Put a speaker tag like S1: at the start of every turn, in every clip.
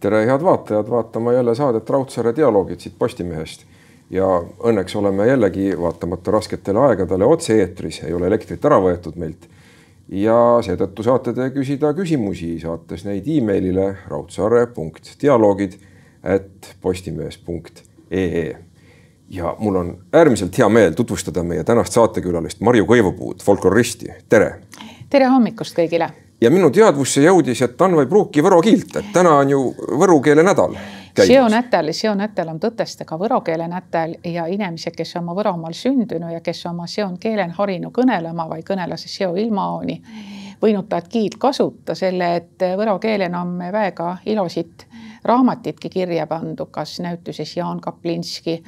S1: tere, head vaatajad, vaatama jälle saadet Raudsaare dialoogid siit Postimehest. ja õnneks oleme jällegi vaatamata rasketele aegadele otse-eetris, ei ole elektrit ära võetud meilt. ja seetõttu saate te küsida küsimusi, saates neid emailile raudsaare.dialoogid et postimees.ee ja mul on äärmiselt hea meel tutvustada meie tänast saatekülalist Marju Koivupuud, folkloristi, tere.
S2: tere hommikust kõigile.
S1: Ja minu teadvusse jõudis, et Anva ei pruuki võro kiilt, et täna on ju võru keele nädal.
S2: seonätäl, seonätäl on tõtestega võro keele nätäl ja inimesed, kes oma Võromaal sündinud ja kes oma seon keelen harinu kõnelema või kõnelase seo ilmaoni, võinud taad kiilt kasuta selle, et võro keelen on väga ilusid raamatitki kirja pandu, kas näituses Jaan Kaplinski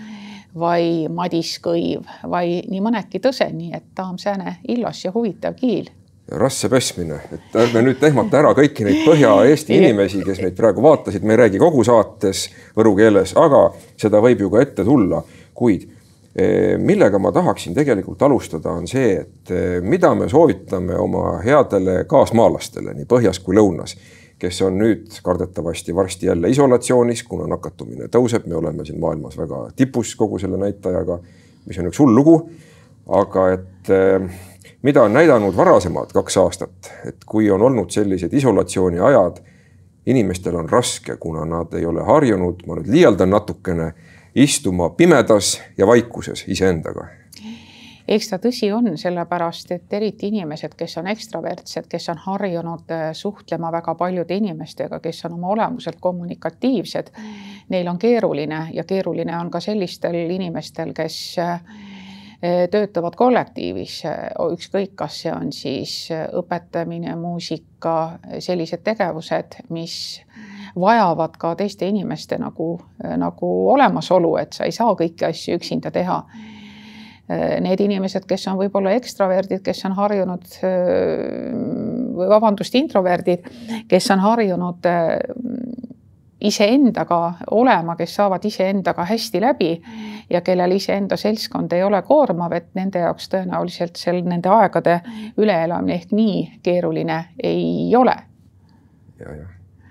S2: vai Madis Kõiv vai nii mõnedki tõse, nii et ta on sääne illos ja huvitav kiil
S1: rasse pesmine, et ärme nüüd tehmata ära kõiki neid Põhja-Eesti inimesi, kes meid praegu vaatasid, me ei räägi kogu saates võru keeles, aga seda võib ju ka ette tulla, kuid eh, millega ma tahaksin tegelikult alustada, on see, et eh, mida me soovitame oma headele kaasmaalastele nii põhjas kui lõunas kes on nüüd kardetavasti varsti jälle isolatsioonis, kuna nakatumine tõuseb, me oleme siin maailmas väga tipus kogu selle näitajaga, mis on üks hull lugu. aga et eh, mida on näidanud varasemad kaks aastat, et kui on olnud sellised isolatsiooni ajad, inimestel on raske, kuna nad ei ole harjunud, ma nüüd liialdan natukene, istuma pimedas ja vaikuses iseendaga.
S2: Eks ta tõsi on, sellepärast et eriti inimesed, kes on ekstravertsed, kes on harjunud äh, suhtlema väga paljude inimestega, kes on oma olemuselt kommunikatiivsed, neil on keeruline ja keeruline on ka sellistel inimestel, kes äh, töötavad kollektiivis, ükskõik, kas see on siis õpetamine, muusika, sellised tegevused, mis vajavad ka teiste inimeste nagu, nagu olemasolu, et sa ei saa kõiki asju üksinda teha. Need inimesed, kes on võib-olla ekstraverdid, kes on harjunud või vabandust, introverdid, kes on harjunud iseendaga olema, kes saavad iseendaga hästi läbi ja kellel iseenda seltskond ei ole koormav, et nende jaoks tõenäoliselt seal nende aegade üleelamine ehk nii keeruline ei ole.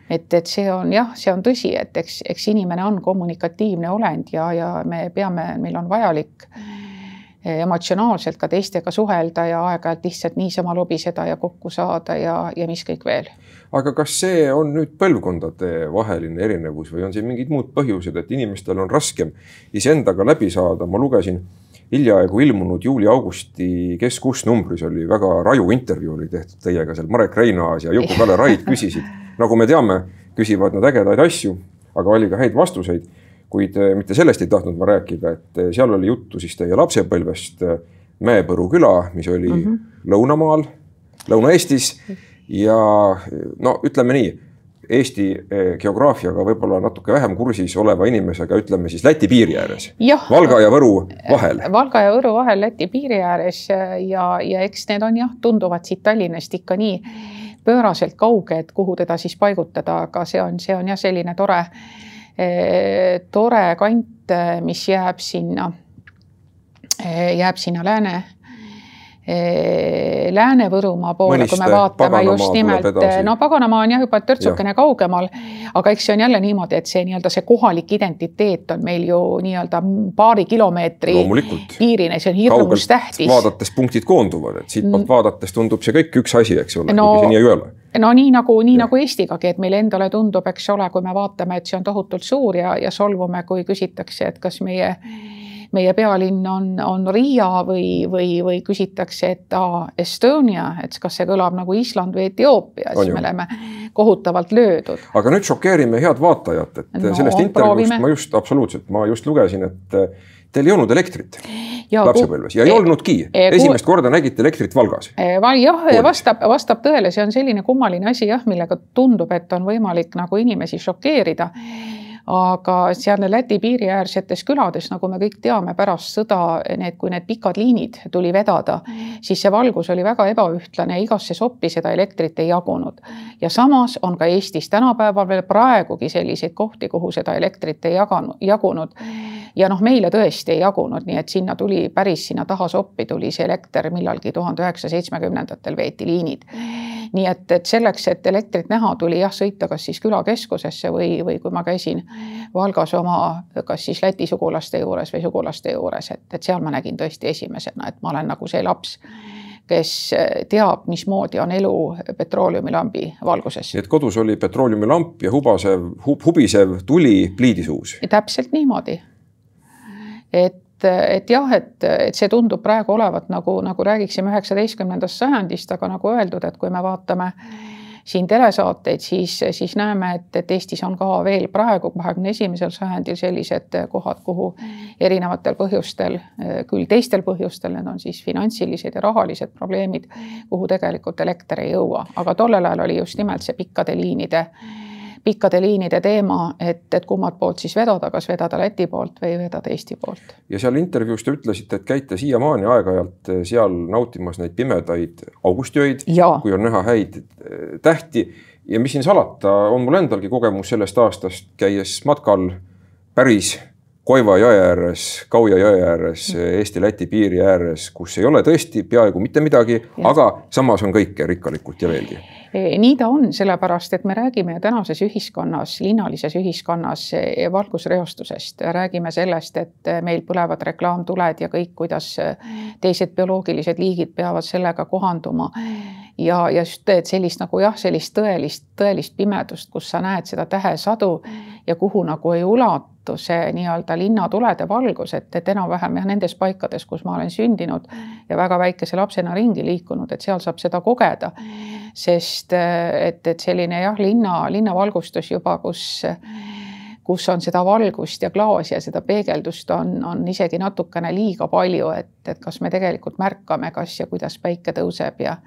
S2: et, et see on jah, see on tõsi, et eks, eks inimene on kommunikatiivne olend ja, ja me peame, meil on vajalik äh, emotsionaalselt ka teistega suhelda ja aeg-ajalt lihtsalt niisama lobiseda ja kokku saada ja, ja mis kõik veel.
S1: aga kas see on nüüd põlvkondade vaheline erinevus või on siin mingid muud põhjused, et inimestel on raskem iseendaga läbi saada, ma lugesin hiljaaegu ilmunud juuli-augusti Kes-kus numbris oli väga raju intervjuu oli tehtud teiega seal, Marek Reinaas ja Juku-Kalle Raid küsisid, nagu me teame, küsivad nad ägedaid asju, aga oli ka häid vastuseid kuid äh, mitte sellest ei tahtnud ma rääkida, et äh, seal oli juttu siis teie lapsepõlvest äh, Mäepõru küla, mis oli mm -hmm. lõunamaal, Lõuna-Eestis ja no ütleme nii, Eesti geograafiaga võib-olla natuke vähem kursis oleva inimesega, ütleme siis Läti piiri ääres. Valga ja Võru vahel.
S2: Valga ja Võru vahel Läti piiri ääres ja, ja eks need on jah, tunduvad siit Tallinnast ikka nii pööraselt kauge, et kuhu teda siis paigutada, aga see on, see on jah, selline tore Eh, tore kant, eh, mis jääb sinna, eh, jääb sinna lääne Lääne-Võrumaa poole, kui me vaatame just nimelt, no Paganamaa on jah juba törtsukene kaugemal, aga eks see on jälle niimoodi, et see nii-öelda see kohalik identiteet on meil ju nii-öelda paari kilomeetri piirine, see on hirmus tähtis.
S1: vaadates punktid koonduvad, et siitpoolt vaadates tundub see kõik üks asi, eks ole no,, kuigi see nii ei ole.
S2: no nii nagu, nii ja. nagu Eestigagi, et meile endale tundub, eks ole, kui me vaatame, et see on tohutult suur ja, ja solvume, kui küsitakse, et kas meie, meie pealinn on, on Riia või, või, või küsitakse, et aa, Estonia, et kas see kõlab nagu Island või Etioopia, siis me oleme kohutavalt löödud.
S1: aga nüüd šokeerime head vaatajat, et no, sellest intervjuust ma just absoluutselt, ma just lugesin, et teil ei olnud elektrit ja, lapsepõlves ja ei e, olnudki. esimest korda nägite elektrit Valgas.
S2: E, jah, vastab, vastab tõele, see on selline kummaline asi jah, millega tundub, et on võimalik nagu inimesi šokeerida aga seal Läti piiriäärsetes külades, nagu me kõik teame, pärast sõda need, kui need pikad liinid tuli vedada, siis see valgus oli väga ebaühtlane, igasse soppi seda elektrit ei jagunud. ja samas on ka Eestis tänapäeval veel praegugi selliseid kohti, kuhu seda elektrit ei jaganud, jagunud. ja noh, meile tõesti ei jagunud, nii et sinna tuli päris sinna taha soppi tuli see elekter millalgi tuhande üheksasaja seitsmekümnendatel veeti liinid. Nii et, et selleks, et elektrit näha, tuli jah, sõita kas siis külakeskusesse või, või kui ma käisin Valgas oma kas siis Läti sugulaste juures või sugulaste juures, et, et seal ma nägin tõesti esimesena, et ma olen nagu see laps kes teab, mismoodi on elu petrooleumilambi valguses.
S1: nii et kodus oli petrooleumilamp ja hubasev hub,, hubisev tuli pliidisuus?
S2: täpselt niimoodi. et et jah, et, et see tundub praegu olevat nagu, nagu räägiksime üheksateistkümnendast sajandist, aga nagu öeldud, et kui me vaatame siin telesaateid, siis, siis näeme, et, et Eestis on ka veel praegu, kahekümne esimesel sajandil sellised kohad, kuhu erinevatel põhjustel, küll teistel põhjustel, need on siis finantsilised ja rahalised probleemid, kuhu tegelikult elekter ei jõua, aga tollel ajal oli just nimelt see pikkade liinide pikkade liinide teema, et, et kummalt poolt siis vedada, kas vedada Läti poolt või vedada Eesti poolt.
S1: ja seal intervjuus te ütlesite, et käite siiamaani aeg-ajalt seal nautimas neid pimedaid augustöid, kui on näha häid eh, tähti. Ja mis siin salata, on mul endalgi kogemus sellest aastast, käies matkal päris Koiva jõe ääres, Kauja jõe ääres, Eesti-Läti piiri ääres, kus ei ole tõesti peaaegu mitte midagi, aga samas on kõike rikkalikult ja veelgi.
S2: Eh, nii ta on, sellepärast et me räägime tänases ühiskonnas, linnalises ühiskonnas eh, valgusreostusest, räägime sellest, et eh, meil põlevad reklaamtuled ja kõik, kuidas teised bioloogilised liigid peavad sellega kohanduma. ja, ja just et sellist nagu jah, sellist tõelist, tõelist pimedust, kus sa näed seda tähesadu ja kuhu nagu ei ulatu tõttu see nii-öelda linnatulede valgus, et, et enam-vähem jah, nendes paikades, kus ma olen sündinud ja väga väikese lapsena ringi liikunud, et seal saab seda kogeda. sest et, et selline jah, linna, linnavalgustus juba, kus kus on seda valgust ja klaasi ja seda peegeldust on, on isegi natukene liiga palju, et, et kas me tegelikult märkame, kas ja kuidas päike tõuseb ja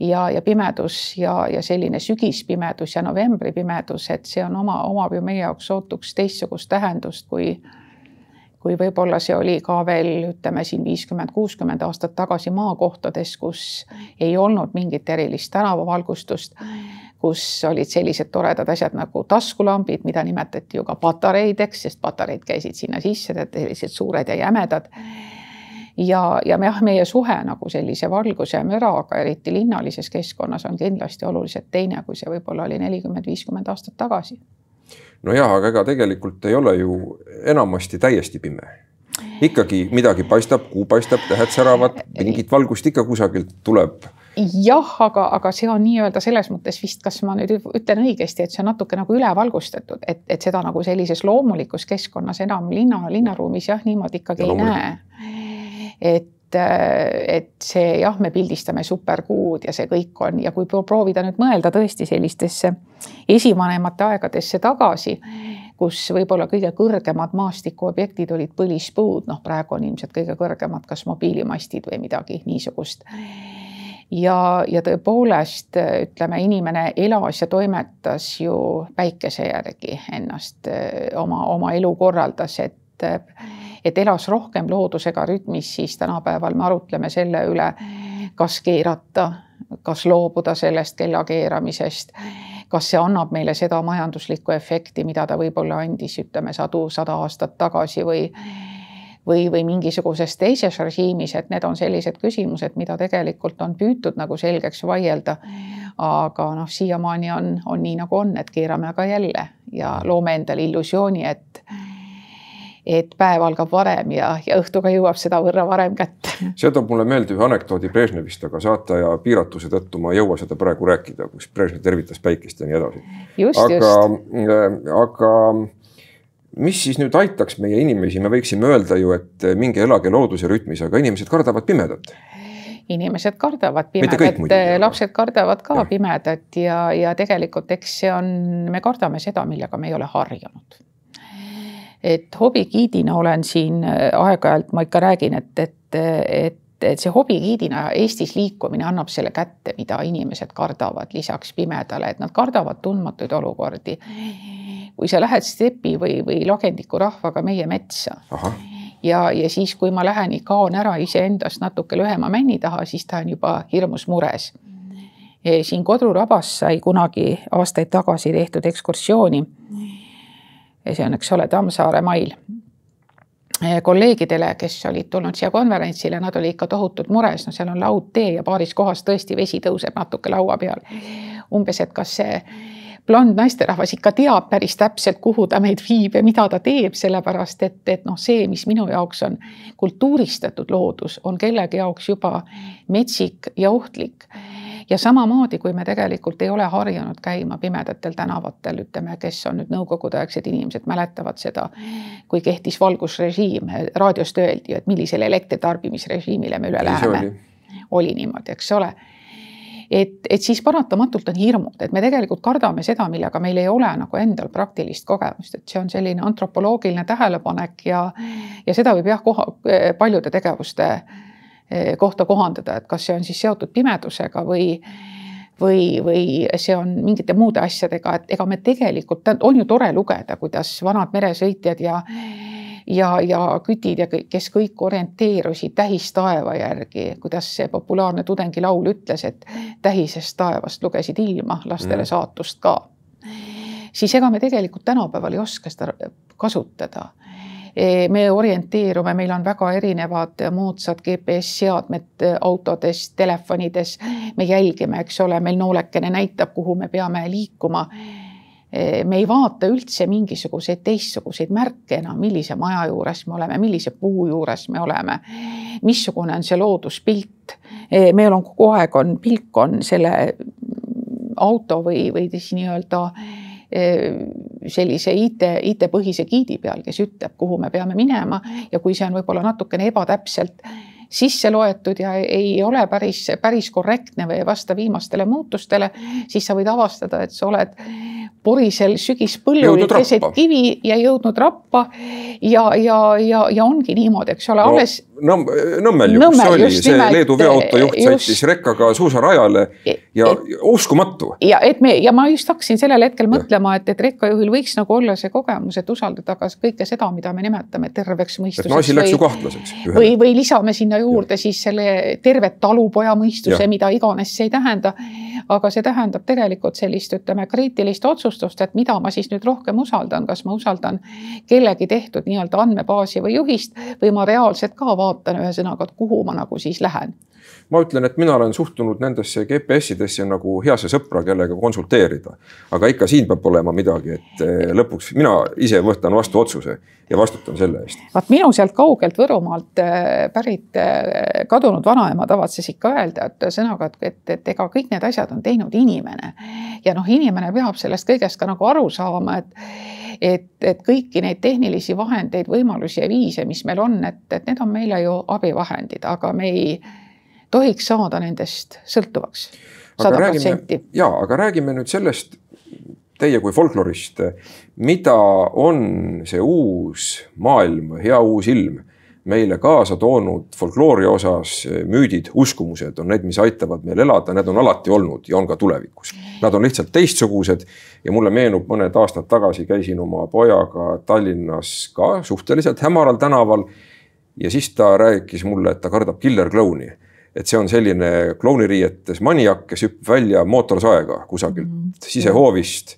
S2: ja, ja pimedus ja, ja selline sügispimedus ja novembripimedus, et see on oma, omab ju meie jaoks sootuks teistsugust tähendust, kui kui võib-olla see oli ka veel ütleme siin viiskümmend, kuuskümmend aastat tagasi maakohtades, kus ei olnud mingit erilist tänavavalgustust, kus olid sellised toredad asjad nagu taskulambid, mida nimetati ju ka patareideks, sest patareid käisid sinna sisse, sellised suured ja jämedad ja, ja jah, meie suhe nagu sellise valguse ja müraga, eriti linnalises keskkonnas, on kindlasti oluliselt teine, kui see võib-olla oli nelikümmend, viiskümmend aastat tagasi.
S1: no ja, aga ega tegelikult ei ole ju enamasti täiesti pime ikkagi midagi paistab, kuu paistab, tähed säravad, mingit valgust ikka kusagilt tuleb.
S2: jah, aga, aga see on nii-öelda selles mõttes vist, kas ma nüüd ütlen õigesti, et see on natuke nagu ülevalgustatud, et, et seda nagu sellises loomulikus keskkonnas enam linna, linnaruumis jah, niimoodi ikkagi ja ei näe et et see jah, me pildistame superkuud ja see kõik on ja kui proovida nüüd mõelda tõesti sellistesse esivanemate aegadesse tagasi, kus võib-olla kõige kõrgemad maastikuobjektid olid põlispuud, noh, praegu on ilmselt kõige kõrgemad kas mobiilimastid või midagi niisugust. ja, ja tõepoolest ütleme, inimene elas ja toimetas ju päikese järgi ennast oma, oma elu korraldas, et et elas rohkem loodusega rütmis, siis tänapäeval me arutleme selle üle, kas keerata, kas loobuda sellest kella keeramisest, kas see annab meile seda majanduslikku efekti, mida ta võib-olla andis, ütleme sadu, sada aastat tagasi või või, või mingisuguses teises režiimis, et need on sellised küsimused, mida tegelikult on püütud nagu selgeks vaielda. aga noh, siiamaani on, on nii nagu on, et keerame aga jälle ja loome endale illusiooni, et et päev algab varem ja, ja õhtuga jõuab sedavõrra varem kätte.
S1: see toob mulle meelde ühe anekdoodi Brežnevist, aga saataja piiratuse tõttu ma ei jõua seda praegu rääkida, kus Brežnev tervitas päikest ja nii edasi. aga, äh, aga mis siis nüüd aitaks meie inimesi, me võiksime öelda ju, et minge elage looduse rütmis, aga inimesed kardavad pimedat
S2: inimesed kardavad pimedat, lapsed kardavad ka ja. pimedat ja, ja tegelikult eks see on, me kardame seda, millega me ei ole harjunud et hobigiidina olen siin äh, aeg-ajalt, ma ikka räägin, et, et, et et see hobigiidina Eestis liikumine annab selle kätte, mida inimesed kardavad lisaks pimedale, et nad kardavad tundmatuid olukordi. kui sa lähed stepi või, või lagendiku rahvaga meie metsa Aha. ja, ja siis, kui ma lähen, kaon ära iseendast natuke lühema männi taha, siis ta on juba hirmus mures. siin Kodru rabas sai kunagi aastaid tagasi tehtud ekskursiooni ja see on, eks ole, Tammsaare mail. kolleegidele, kes olid tulnud siia konverentsile, nad olid ikka tohutult mures, no seal on laudtee ja paaris kohas tõesti vesi tõuseb natuke laua peal. umbes, et kas see blond naisterahvas ikka teab päris täpselt, kuhu ta meid viib ja mida ta teeb, sellepärast et, et noh, see, mis minu jaoks on kultuuristatud loodus, on kellegi jaoks juba metsik ja ohtlik ja samamoodi, kui me tegelikult ei ole harjunud käima pimedatel tänavatel, ütleme, kes on nüüd nõukogudeaegsed inimesed, mäletavad seda, kui kehtis valgusrežiim, raadiost öeldi, et millisele elektritarbimisrežiimile me üle läheme. oli. Niimoodi, eks ole. Et, et siis paratamatult on hirmud, et me tegelikult kardame seda, millega meil ei ole nagu endal praktilist kogemust, et see on selline antropoloogiline tähelepanek ja, ja seda võib jah, koha, paljude tegevuste eh, kohta kohandada, et kas see on siis seotud pimedusega või või, või see on mingite muude asjadega, et ega me tegelikult, on ju tore lugeda, kuidas vanad meresõitjad ja ja, ja kütid ja kes kõik orienteerusid tähistaeva järgi, kuidas see populaarne tudengilaul ütles, et tähisest taevast lugesid ilma lastele mm. saatust ka. siis ega me tegelikult tänapäeval ei oska seda kasutada me orienteerume, meil on väga erinevad moodsad GPS-seadmed autodes, telefonides, me jälgime, eks ole, meil noolekene näitab, kuhu me peame liikuma. Eh, me ei vaata üldse mingisuguseid teistsuguseid märke enam, millise maja juures me oleme, millise puu juures me oleme, missugune on see looduspilt. Meil on kogu aeg on pilk on selle auto või, või siis nii-öelda eh, sellise IT, IT-põhise giidi peal, kes ütleb, kuhu me peame minema ja kui see on võib-olla natukene ebatäpselt sisse loetud ja ei ole päris, päris korrektne või ei vasta viimastele muutustele, siis sa võid avastada, et sa oled porisel sügispõllul keset kivi ja jõudnud rappa ja, ja, ja, ja ongi niimoodi, eks ole no,, alles.
S1: Nõmm, Nõmmel ju, kus oli see nimelt, Leedu veoautojuht sõitis rekkaga suusarajale e- ja et, uskumatu.
S2: ja et me ja ma just hakkasin sellel hetkel ja. mõtlema, et, et rekkajuhil võiks nagu olla see kogemus, et usaldada ka kõike seda, mida me nimetame terveks mõistuseks.
S1: no asi läks ju kahtlaseks.
S2: või, või lisame sinna juurde ja. siis selle tervet talupoja mõistuse, mida iganes see ei tähenda. aga see tähendab tegelikult sellist, ütleme kriitilist otsustust, et mida ma siis nüüd rohkem usaldan, kas ma usaldan kellegi tehtud nii-öelda andmebaasi või juhist või ma reaalselt ka vaatan ühesõnaga, et kuhu ma nagu siis lähen
S1: ma ütlen, et mina olen suhtunud nendesse GPS-idesse nagu heasse sõpra, kellega konsulteerida. aga ikka siin peab olema midagi, et eh, lõpuks mina ise võtan vastu otsuse ja vastutan selle eest.
S2: vaat minu sealt kaugelt Võrumaalt eh, pärit eh, kadunud vanaema tavatses ikka öelda, et ühesõnaga, et, et, et ega kõik need asjad on teinud inimene. ja noh, inimene peab sellest kõigest ka nagu aru saama, et et, et kõiki neid tehnilisi vahendeid, võimalusi ja viise, mis meil on, et, et need on meile ju abivahendid, aga me ei tohiks saada nendest sõltuvaks sada protsenti.
S1: ja, aga räägime nüüd sellest, teie kui folklorist, mida on see uus maailm, hea uus ilm meile kaasa toonud folkloori osas müüdid, uskumused on need, mis aitavad meil elada, need on alati olnud ja on ka tulevikus. Nad on lihtsalt teistsugused ja mulle meenub, mõned aastad tagasi käisin oma pojaga Tallinnas ka suhteliselt hämaral tänaval. ja siis ta rääkis mulle, et ta kardab killerklouni et see on selline klouniriietes maniak, kes hüppab välja mootorsaega kusagilt mm -hmm. sisehoovist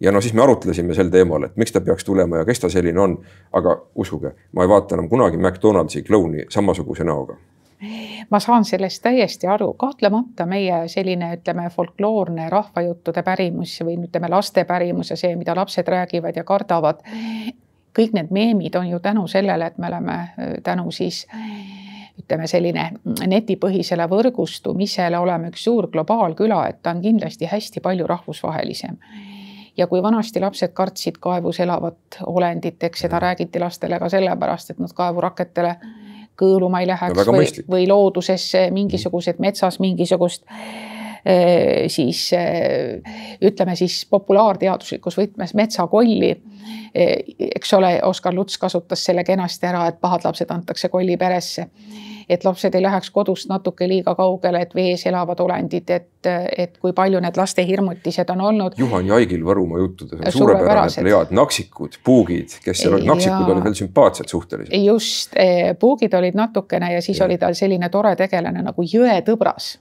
S1: ja no siis me arutlesime sel teemal, et miks ta peaks tulema ja kes ta selline on. aga uskuge, ma ei vaata enam kunagi McDonaldsi klouni samasuguse näoga
S2: ma saan sellest täiesti aru, kahtlemata meie selline, ütleme, folkloorne rahvajuttude pärimus või ütleme, laste pärimus ja see, mida lapsed räägivad ja kardavad. kõik need meemid on ju tänu sellele, et me oleme tänu siis ütleme, selline netipõhisele võrgustumisele oleme üks suur globaalküla, et ta on kindlasti hästi palju rahvusvahelisem. Ja kui vanasti lapsed kartsid kaevus elavat olendit, eks seda räägiti lastele ka sellepärast, et nad kaevuraketele kõõluma ei läheks no, või, või loodusesse mingisugused metsas mingisugust siis eh, ütleme siis populaarteaduslikus võtmes metsakolli. Eh, eks ole, Oskar Luts kasutas selle kenasti ära, et pahad lapsed antakse kolli peresse et lapsed ei läheks kodust natuke liiga kaugele, et vees elavad olendid, et, et kui palju need laste hirmutised on olnud.
S1: Juhan Jaigil Võrumaa juttudes on suurepärane plejaad, naksikud, puugid, kes seal olid, naksikud ja... olid veel sümpaatsed suhteliselt.
S2: just, eh, puugid olid natukene ja siis ja. oli tal selline tore tegelane nagu jõetõbras.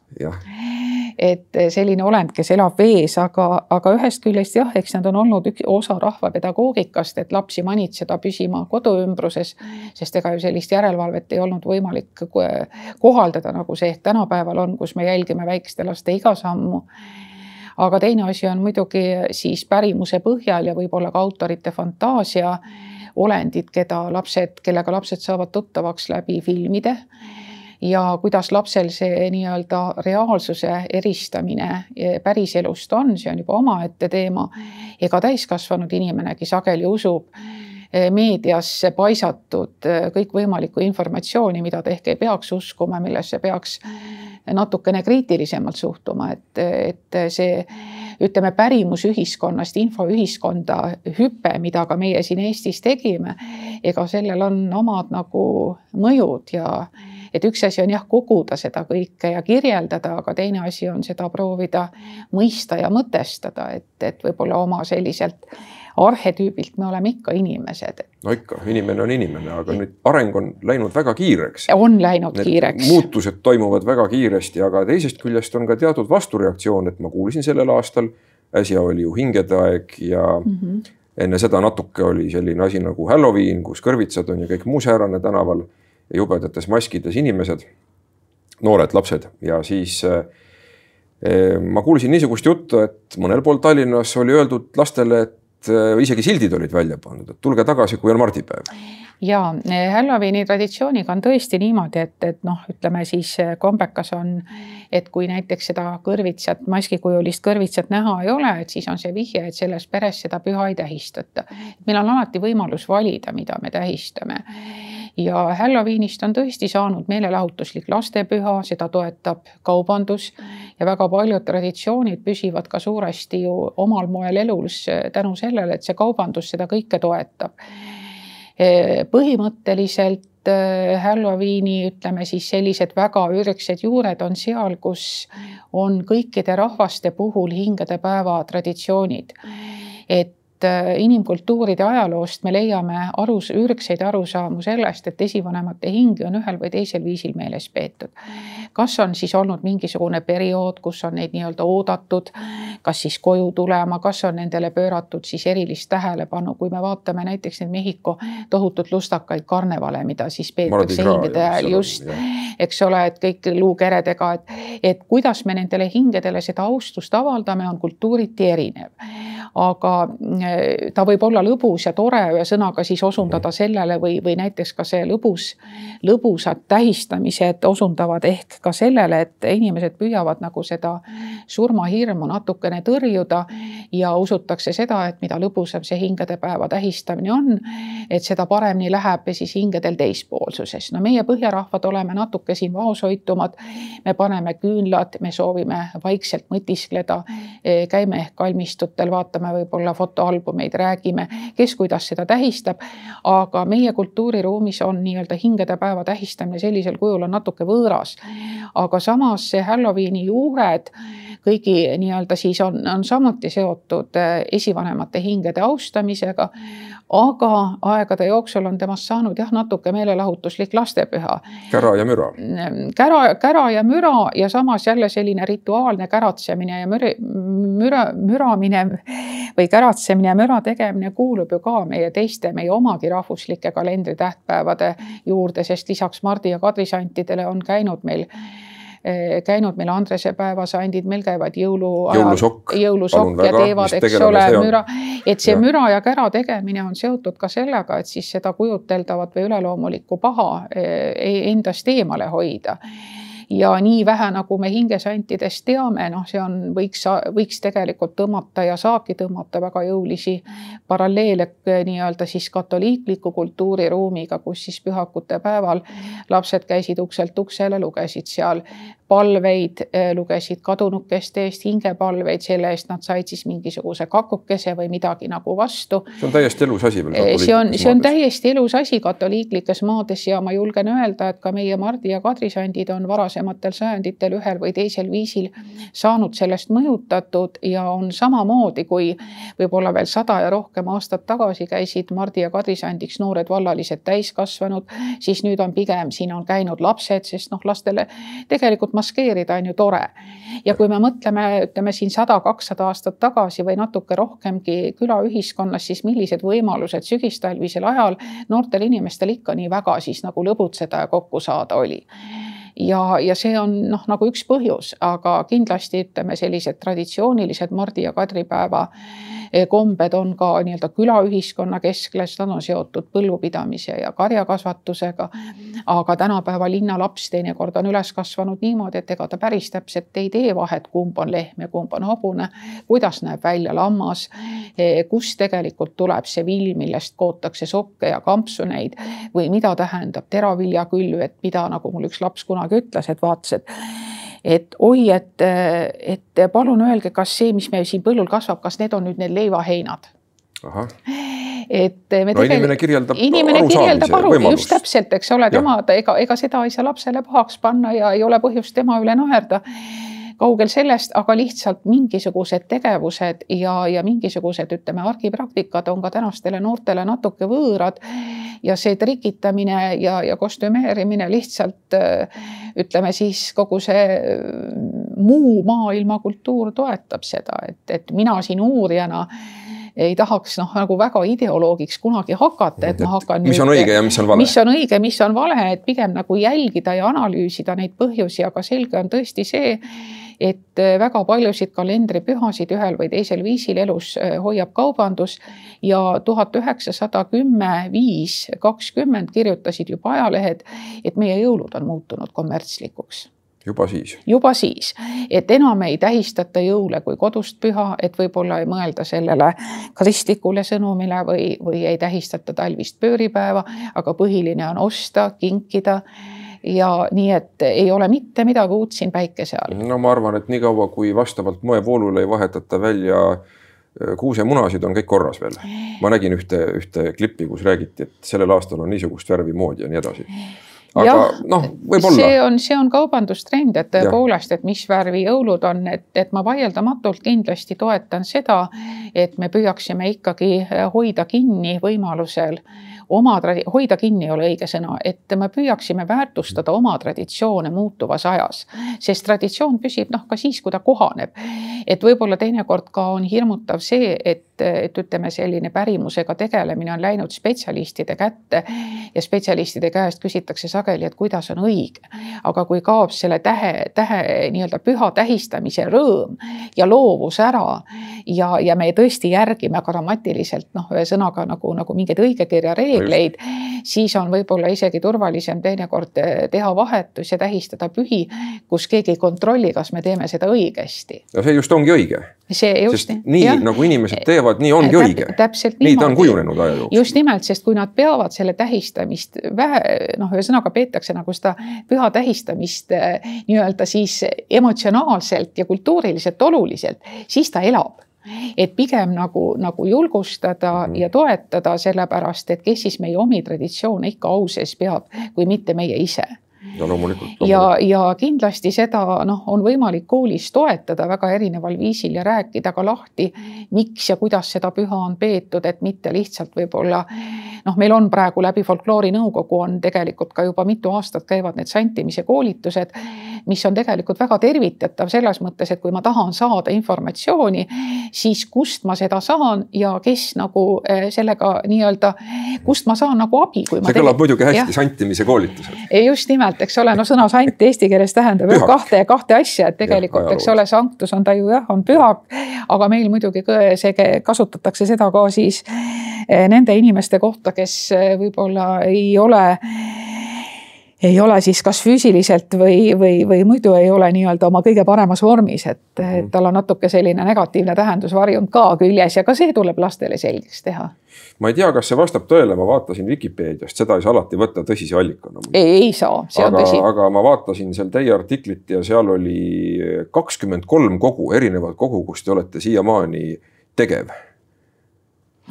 S2: Et selline olend, kes elab vees, aga, aga ühest küljest jah, eks nad on olnud üks osa rahvapedagoogikast, et lapsi manitseda püsima kodu ümbruses, sest ega ju sellist järelevalvet ei olnud võimalik kohaldada, nagu see tänapäeval on, kus me jälgime väikeste laste iga sammu aga teine asi on muidugi siis pärimuse põhjal ja võib-olla ka autorite fantaasia olendid, keda lapsed, kellega lapsed saavad tuttavaks läbi filmide ja kuidas lapsel see nii-öelda reaalsuse eristamine päriselust on, see on juba omaette teema. ega täiskasvanud inimenegi sageli usub eh, meediasse paisatud eh, kõikvõimalikku informatsiooni, mida ta ehk ei peaks uskuma, millesse peaks natukene kriitilisemalt suhtuma, et, et see ütleme, pärimusühiskonnast infoühiskonda hüpe, mida ka meie siin Eestis tegime, ega sellel on omad nagu mõjud ja et üks asi on jah, koguda seda kõike ja kirjeldada, aga teine asi on seda proovida mõista ja mõtestada, et, et võib-olla oma selliselt arhetüübilt me oleme ikka inimesed.
S1: no ikka, inimene on inimene, aga nüüd areng on läinud väga kiireks.
S2: on läinud Need kiireks.
S1: muutused toimuvad väga kiiresti, aga teisest küljest on ka teatud vastureaktsioon, et ma kuulsin sellel aastal, äsja oli ju hingede aeg ja mm -hmm. enne seda natuke oli selline asi nagu Halloween, kus kõrvitsad on ja kõik muu säärane tänaval jubedates maskides inimesed, noored lapsed. Ja siis äh, ma kuulsin niisugust juttu, et mõnel pool Tallinnas oli öeldud lastele, et äh, isegi sildid olid välja pandud, et tulge tagasi, kui on mardipäev.
S2: Ja Halloweeni traditsiooniga on tõesti niimoodi, et, et noh, ütleme siis kombekas on, et kui näiteks seda kõrvitsat, maskikujulist kõrvitsat näha ei ole, et siis on see vihje, et selles peres seda püha ei tähistata. meil on alati võimalus valida, mida me tähistame ja Halloweenist on tõesti saanud meelelahutuslik lastepüha, seda toetab kaubandus ja väga paljud traditsioonid püsivad ka suuresti ju omal moel elus tänu sellele, et see kaubandus seda kõike toetab. põhimõtteliselt äh, Halloweeni, ütleme siis sellised väga ürgsed juured on seal, kus on kõikide rahvaste puhul hingedepäeva traditsioonid. et inimkultuuride ajaloost me leiame arus, ürgseid arusaamu sellest, et esivanemate hingi on ühel või teisel viisil meeles peetud. kas on siis olnud mingisugune periood, kus on neid nii-öelda oodatud, kas siis koju tulema, kas on nendele pööratud siis erilist tähelepanu, kui me vaatame näiteks neid Mehhiko tohutult lustakaid karnevale, mida siis peetakse hingede ajal just, eks ole, et kõik luukeredega, et, et kuidas me nendele hingedele seda austust avaldame, on kultuuriti erinev. Aga ta võib olla lõbus ja tore ühesõnaga siis osundada sellele või, või näiteks ka see lõbus, lõbusad tähistamised osundavad ehk ka sellele, et inimesed püüavad nagu seda surmahirmu natukene tõrjuda ja usutakse seda, et mida lõbusam see hingedepäeva tähistamine on, et seda paremini läheb siis hingedel teispoolsuses. no meie põhjarahvad oleme natuke siin vaoshoitumad, me paneme küünlad, me soovime vaikselt mõtiskleda, käime ehk kalmistutel, vaatame võib-olla fotoalbumeid, räägime, kes kuidas seda tähistab. aga meie kultuuriruumis on nii-öelda hingedepäeva tähistamine sellisel kujul on natuke võõras. aga samas see Halloweeni juured kõigi nii-öelda siis on, on samuti seotud eh, esivanemate hingede austamisega aga aegade jooksul on temast saanud jah, natuke meelelahutuslik lastepüha.
S1: kära ja müra.
S2: kära, kära ja müra ja samas jälle selline rituaalne käratsemine ja müri, müra, müramine või käratsemine ja müra tegemine kuulub ju ka meie teiste, meie omagi rahvuslike kalendritähtpäevade juurde, sest lisaks Mardi ja Kadri santidele on käinud meil Eh, käinud meil Andrese päevasandid, meil käivad jõulu
S1: jõulusokk,
S2: jõulusokk ja teevad, eks ole, müra. et see ja. müra ja kära tegemine on seotud ka sellega, et siis seda kujuteldavat või üleloomulikku paha eh, endast eemale hoida ja nii vähe, nagu me hingesantidest teame, noh, see on, võiks, võiks tegelikult tõmmata ja saabki tõmmata väga jõulisi paralleele eh, nii-öelda siis katoliikliku kultuuriruumiga, kus siis pühakute päeval lapsed käisid ukselt uksele, lugesid seal palveid, eh, lugesid kadunukeste eest hingepalveid, selle eest nad said siis mingisuguse kakukese või midagi nagu vastu.
S1: see on täiesti elus asi veel.
S2: Eh, see on, see on täiesti elus asi katoliiklikes maades ja ma julgen öelda, et ka meie Mardi ja Kadri sandid on varasematel sajanditel ühel või teisel viisil saanud sellest mõjutatud ja on samamoodi, kui võib-olla veel sada ja rohkem aastat tagasi käisid Mardi ja Kadri sandiks noored vallalised täiskasvanud, siis nüüd on pigem siin on käinud lapsed, sest noh, lastele tegelikult maskeerida on ju tore. ja kui me mõtleme, ütleme siin sada, kakssada aastat tagasi või natuke rohkemgi külaühiskonnas, siis millised võimalused sügistalvisel ajal noortel inimestel ikka nii väga siis nagu lõbutseda ja kokku saada oli ja, ja see on noh, nagu üks põhjus, aga kindlasti ütleme, sellised traditsioonilised Mardi ja kadripäeva kombed on ka nii-öelda külaühiskonna keskles, nad on seotud põllupidamise ja karjakasvatusega. aga tänapäeva linnalaps teinekord on üles kasvanud niimoodi, et ega ta päris täpselt ei tee vahet, kumb on lehm ja kumb on hobune, kuidas näeb välja lammas, eh, kust tegelikult tuleb see vill, millest kootakse sokke ja kampsuneid või mida tähendab teraviljakülv, et mida nagu mul üks laps kunagi ütles, et vaatas, et et oi, et, et palun öelge, kas see, mis meil siin põllul kasvab, kas need on nüüd need leivaheinad?
S1: et me no, inimene kirjeldab
S2: inimene kirjeldab aru, just täpselt, eks ole, tema, ega, ega seda ei saa lapsele pahaks panna ja ei ole põhjust tema üle naerda kaugel sellest, aga lihtsalt mingisugused tegevused ja, ja mingisugused, ütleme, argipraktikad on ka tänastele noortele natuke võõrad. ja see trikitamine ja, ja kostümeerimine lihtsalt ütleme siis kogu see muu maailma kultuur toetab seda, et, et mina siin uurijana ei tahaks noh, nagu väga ideoloogiks kunagi hakata, et ma hakkan.
S1: mis on õige ja mis on vale.
S2: mis on õige, mis on vale, et pigem nagu jälgida ja analüüsida neid põhjusi, aga selge on tõesti see et äh, väga paljusid kalendripühasid ühel või teisel viisil elus äh, hoiab kaubandus ja tuhat üheksasada kümme, viis, kakskümmend kirjutasid juba ajalehed, et meie jõulud on muutunud kommertslikuks
S1: juba siis?
S2: juba siis, et enam ei tähistata jõule kui kodust püha, et võib-olla ei mõelda sellele kristlikule sõnumile või, või ei tähistata talvist pööripäeva, aga põhiline on osta, kinkida ja nii, et ei ole mitte midagi uut siin päikese all.
S1: no ma arvan, et niikaua kui vastavalt moevoolule ei vahetata välja äh, kuusemunasid, on kõik korras veel. ma nägin ühte, ühte klippi, kus räägiti, et sellel aastal on niisugust värvi moodi ja nii edasi aga noh, võib-olla.
S2: see on, see on kaubandustrend, et tõepoolest, et mis värvi jõulud on, et, et ma vaieldamatult kindlasti toetan seda, et me püüaksime ikkagi hoida kinni võimalusel oma, hoida kinni ei ole õige sõna, et me püüaksime väärtustada oma traditsioone muutuvas ajas. sest traditsioon püsib noh, ka siis, kui ta kohaneb. et võib-olla teinekord ka on hirmutav see, et, et ütleme, selline pärimusega tegelemine on läinud spetsialistide kätte ja spetsialistide käest küsitakse sageli, et kuidas on õige. aga kui kaob selle tähe, tähe nii-öelda püha tähistamise rõõm ja loovus ära ja, ja me tõesti järgime grammatiliselt noh, ühesõnaga nagu, nagu mingeid õigekirja reegleid reegleid, siis on võib-olla isegi turvalisem teinekord eh, teha vahetus ja tähistada pühi, kus keegi ei kontrolli, kas me teeme seda õigesti.
S1: no see just ongi õige.
S2: See just.
S1: nii jah. nagu inimesed teevad, nii ongi Täp, õige.
S2: täpselt
S1: nii ta on kujunenud aja jooksul.
S2: just nimelt, sest kui nad peavad selle tähistamist vähe, noh, ühesõnaga peetakse nagu seda püha tähistamist eh, nii-öelda siis emotsionaalselt ja kultuuriliselt oluliselt, siis ta elab et pigem nagu, nagu julgustada mm ja toetada, sellepärast et kes siis meie omi traditsioone ikka au sees peab, kui mitte meie ise
S1: no loomulikult,
S2: loomulikult.. ja, ja kindlasti seda noh, on võimalik koolis toetada väga erineval viisil ja rääkida ka lahti, miks ja kuidas seda püha on peetud, et mitte lihtsalt võib-olla noh, meil on praegu läbi folkloorinõukogu on tegelikult ka juba mitu aastat käivad need santimise koolitused mis on tegelikult väga tervitatav selles mõttes, et kui ma tahan saada informatsiooni, siis kust ma seda saan ja kes nagu eh, sellega nii-öelda, kust ma saan nagu abi.
S1: see kõlab muidugi hästi, santimise koolitused.
S2: just nimelt, eks ole, no sõna sant eesti keeles tähendab jah kahte, kahte asja, et tegelikult, eks ole, sanctus on ta ju jah, on pühak, aga meil muidugi see kasutatakse seda ka siis eh, nende inimeste kohta, kes eh, võib-olla ei ole ei ole siis kas füüsiliselt või, või, või muidu ei ole nii-öelda oma kõige paremas vormis, et, et mhm. tal on natuke selline negatiivne tähendusvarjund ka küljes ja ka see tuleb lastele selgeks teha.
S1: ma ei tea, kas see vastab tõele, ma vaatasin Vikipeediast, seda ei saa alati võtta tõsise allikana.
S2: ei, ei saa, see
S1: aga,
S2: on tõsi.
S1: aga ma vaatasin seal teie artiklit ja seal oli kakskümmend kolm kogu, erinevat kogu, kus te olete siiamaani tegev.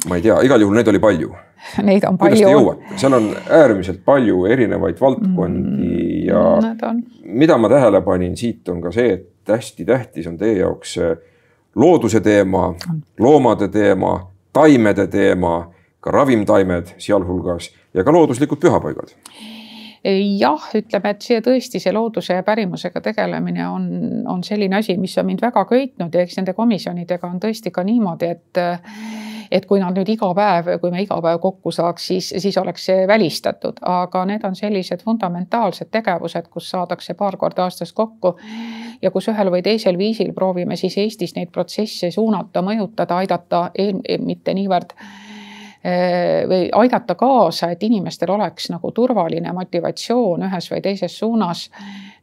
S1: ma ei tea, igal juhul neid oli palju
S2: Neid on
S1: palju. kuidas te jõuate, seal on äärmiselt palju erinevaid valdkondi mm, ja mida ma tähele panin siit on ka see, et hästi tähtis on teie jaoks looduse teema, loomade teema, taimede teema, ka ravimtaimed sealhulgas ja ka looduslikud pühapaigad
S2: jah, ütleme, et see tõesti, see looduse ja pärimusega tegelemine on, on selline asi, mis on mind väga köitnud ja eks nende komisjonidega on tõesti ka niimoodi, et et kui nad nüüd iga päev, kui me iga päev kokku saaks, siis, siis oleks see välistatud, aga need on sellised fundamentaalsed tegevused, kus saadakse paar korda aastas kokku ja kus ühel või teisel viisil proovime siis Eestis neid protsesse suunata, mõjutada, aidata, mitte niivõrd või aidata kaasa, et inimestel oleks nagu turvaline motivatsioon ühes või teises suunas,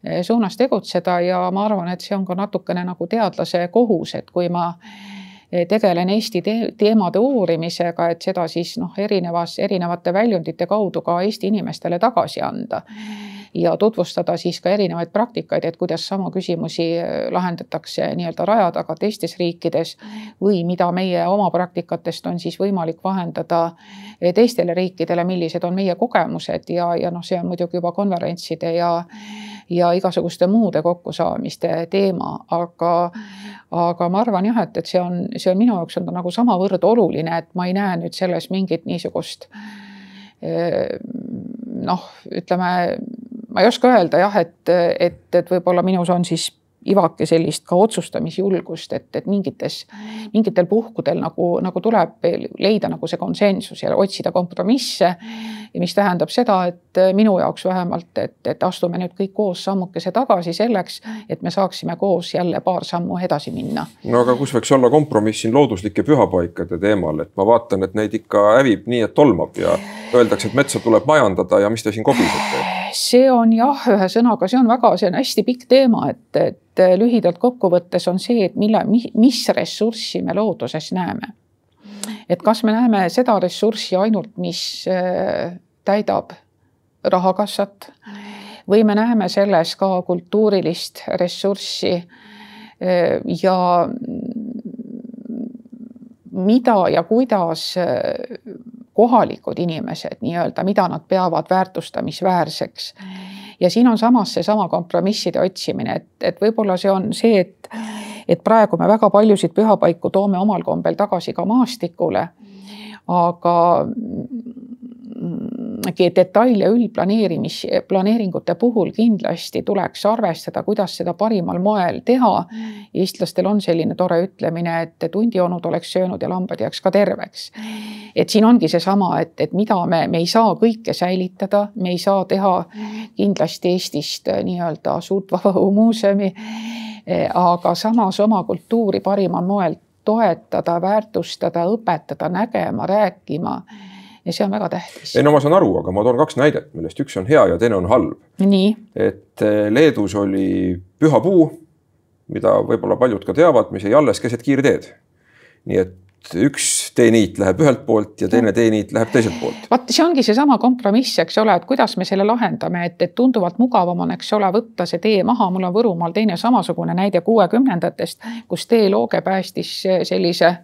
S2: eh, suunas tegutseda. Ja ma arvan, et see on ka natukene nagu teadlase kohus, et kui ma eh, tegelen Eesti te teemade uurimisega, et seda siis noh, erinevas, erinevate väljundite kaudu ka Eesti inimestele tagasi anda ja tutvustada siis ka erinevaid praktikaid, et kuidas samu küsimusi äh, lahendatakse nii-öelda raja taga teistes riikides või mida meie oma praktikatest on siis võimalik vahendada äh, teistele riikidele, millised on meie kogemused ja, ja noh, see on muidugi juba konverentside ja ja igasuguste muude kokkusaamiste teema, aga, aga ma arvan jah, et, et see on, see on minu jaoks on ta nagu samavõrd oluline, et ma ei näe nüüd selles mingit niisugust äh, noh, ütleme ma ei oska öelda jah, et, et, et võib-olla minus on siis ivake sellist ka otsustamisjulgust, et, et mingites, mingitel puhkudel nagu, nagu tuleb leida nagu see konsensus ja otsida kompromisse. ja mis tähendab seda, et minu jaoks vähemalt, et, et astume nüüd kõik koos sammukese tagasi selleks, et me saaksime koos jälle paar sammu edasi minna.
S1: no aga kus võiks olla kompromiss siin looduslike pühapaikade teemal, et ma vaatan, et neid ikka hävib nii, et tolmab ja öeldakse, et metsa tuleb majandada ja mis te siin kobisete?
S2: See on jah, ühesõnaga, see on väga, see on hästi pikk teema, et, et äh, lühidalt kokkuvõttes on see, et mille, mis ressurssi me looduses näeme. et kas me näeme seda ressurssi ainult, mis äh, täidab rahakassat või me näeme selles ka kultuurilist ressurssi äh, ja mida ja kuidas kohalikud inimesed nii-öelda, mida nad peavad väärtustamisväärseks. Ja siin on samas seesama kompromisside otsimine, et, et võib-olla see on see, et, et praegu me väga paljusid pühapaiku toome omal kombel tagasi ka maastikule. aga detail- ja üldplaneerimis, planeeringute puhul kindlasti tuleks arvestada, kuidas seda parimal moel teha. eestlastel on selline tore ütlemine, et hundionud oleks söönud ja lambad jääks ka terveks. et siin ongi seesama, et, et mida me, me ei saa kõike säilitada, me ei saa teha kindlasti Eestist nii-öelda suurt vaba õhumuuseumi. aga samas oma kultuuri parimal moel toetada, väärtustada, õpetada, nägema, rääkima ja see on väga tähtis.
S1: ei no ma saan aru, aga ma toon kaks näidet, millest üks on hea ja teine on halb. et eh, Leedus oli püha puu, mida võib-olla paljud ka teavad, mis jäi alles keset kiirteed. nii et üks teeniit läheb ühelt poolt ja teine teeniit läheb teiselt poolt.
S2: vot see ongi seesama kompromiss, eks ole, et kuidas me selle lahendame, et, et tunduvalt mugavam on, eks ole, võtta see tee maha, mul on Võrumaal teine samasugune näide kuuekümnendatest, kus teelooge päästis sellise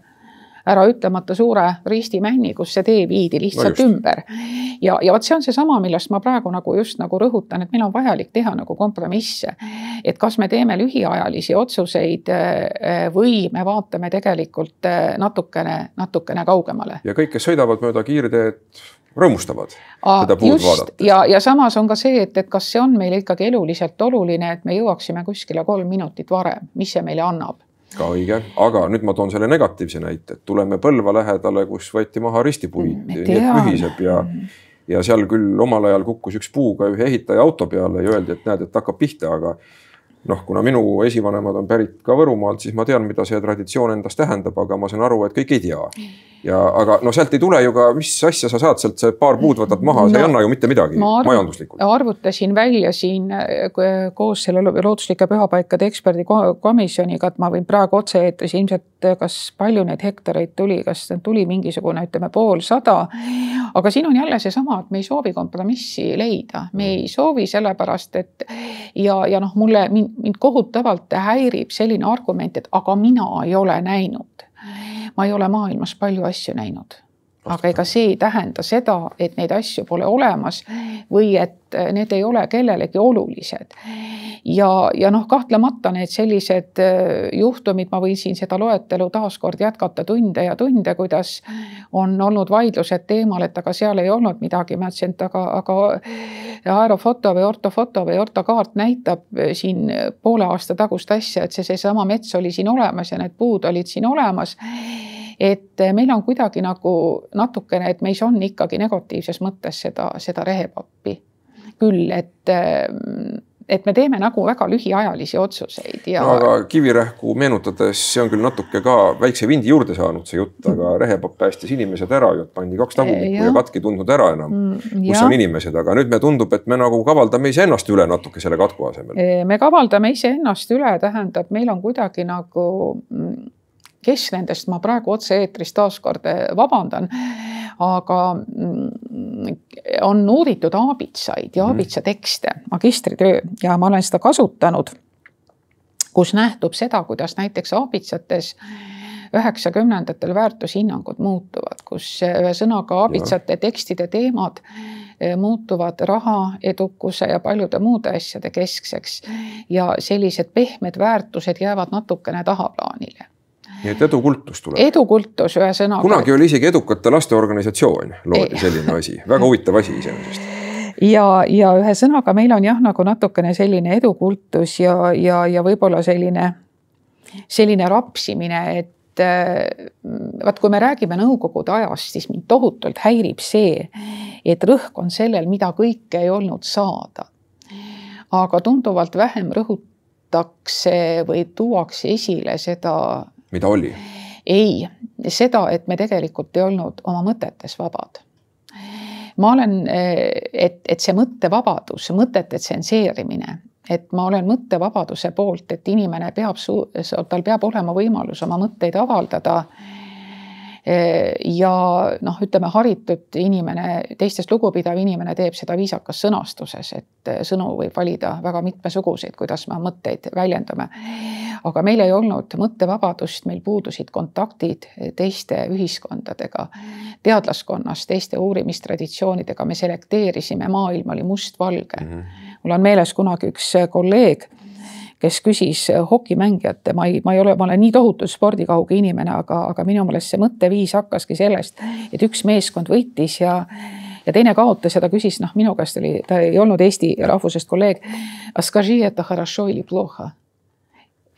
S2: ära ütlemata suure ristimänni, kus see tee viidi lihtsalt no ümber. ja, ja vot see on seesama, millest ma praegu nagu just nagu rõhutan, et meil on vajalik teha nagu kompromisse. et kas me teeme lühiajalisi otsuseid äh, või me vaatame tegelikult äh, natukene, natukene kaugemale.
S1: ja kõik, kes sõidavad mööda kiirteed rõõmustavad seda puud just, vaadata.
S2: ja, ja samas on ka see, et, et kas see on meile ikkagi eluliselt oluline, et me jõuaksime kuskile kolm minutit varem, mis see meile annab
S1: ka õige, aga nüüd ma toon selle negatiivse näite, et tuleme Põlva lähedale, kus võeti maha ristipuid, nii et mühiseb ja ja seal küll omal ajal kukkus üks puu ka ühe ehitaja auto peale ja öeldi, et näed, et hakkab pihta, aga noh, kuna minu esivanemad on pärit ka Võrumaalt, siis ma tean, mida see traditsioon endast tähendab, aga ma saan aru, et kõik ei tea. ja aga no sealt ei tule ju ka, mis asja sa saad sealt, see paar puud võtad maha no,, see ei anna ju mitte midagi arv, majanduslikult.
S2: arvutasin välja siin koos selle looduslike pühapaikade eksperdikomisjoniga, et ma võin praegu otse-eetris ilmselt, kas palju neid hektareid tuli, kas tuli mingisugune, ütleme poolsada. aga siin on jälle seesama, et me ei soovi kompromissi leida, me ei soovi sellepärast, et ja, ja noh, mulle mind mind kohutavalt häirib selline argument, et aga mina ei ole näinud. ma ei ole maailmas palju asju näinud aga ega see ei tähenda seda, et neid asju pole olemas või et need ei ole kellelegi olulised. ja, ja noh, kahtlemata need sellised äh, juhtumid, ma võin siin seda loetelu taaskord jätkata tunde ja tunde, kuidas on olnud vaidlused teemal, et aga seal ei olnud midagi, ma ütlesin, et aga, aga aerofoto või ortofoto või ortokaart näitab siin poole aasta tagust asja, et see, seesama mets oli siin olemas ja need puud olid siin olemas et meil on kuidagi nagu natukene, et meis on ikkagi negatiivses mõttes seda, seda rehepappi küll, et et me teeme nagu väga lühiajalisi otsuseid ja
S1: no,. aga Kivirähku meenutades, see on küll natuke ka väikse vindi juurde saanud, see jutt, aga rehepapp päästis inimesed ära ju, pandi kaks tagumikku ja, ja katk ei tundnud ära enam mm,, kus on inimesed, aga nüüd me tundub, et me nagu kavaldame iseennast üle natuke selle katku asemel.
S2: me kavaldame iseennast üle, tähendab, meil on kuidagi nagu mm, kes nendest, ma praegu otse-eetris taaskord eh, vabandan, aga mm, on uuritud aabitsaid ja mhm. aabitsa tekste, magistritöö ja ma olen seda kasutanud, kus nähtub seda, kuidas näiteks aabitsates üheksakümnendatel väärtushinnangud muutuvad, kus ühesõnaga aabitsate tekstide teemad eh, muutuvad raha, edukuse ja paljude muude asjade keskseks. ja sellised pehmed väärtused jäävad natukene tahaplaanile
S1: nii et edukultus tuleb.
S2: edukultus ühesõnaga.
S1: kunagi oli isegi edukate laste organisatsioon, loodi selline asi, väga huvitav asi iseenesest
S2: ja, ja ühesõnaga meil on jah, nagu natukene selline edukultus ja, ja, ja võib-olla selline, selline rapsimine, et äh, vaat kui me räägime nõukogude ajast, siis mind tohutult häirib see, et rõhk on sellel, mida kõike ei olnud saada. aga tunduvalt vähem rõhutakse või tuuakse esile seda
S1: mida oli?
S2: ei, seda, et me tegelikult ei olnud oma mõtetes vabad. ma olen, et, et see mõttevabadus, mõtete tsenseerimine, et ma olen mõttevabaduse poolt, et inimene peab, tal peab olema võimalus oma mõtteid avaldada ja noh, ütleme haritud inimene, teistest lugupidav inimene teeb seda viisakas sõnastuses, et sõnu võib valida väga mitmesuguseid, kuidas me mõtteid väljendame. aga meil ei olnud mõttevabadust, meil puudusid kontaktid teiste ühiskondadega, teadlaskonnas, teiste uurimistraditsioonidega, me selekteerisime, maailm oli mustvalge mm. -hmm. mul on meeles kunagi üks kolleeg kes küsis hokimängijate, ma ei, ma ei ole, ma olen nii tohutult spordikauge inimene, aga, aga minu meelest see mõtteviis hakkaski sellest, et üks meeskond võitis ja ja teine kaotas ja ta küsis, noh, minu käest oli, ta ei olnud eesti rahvusest kolleeg.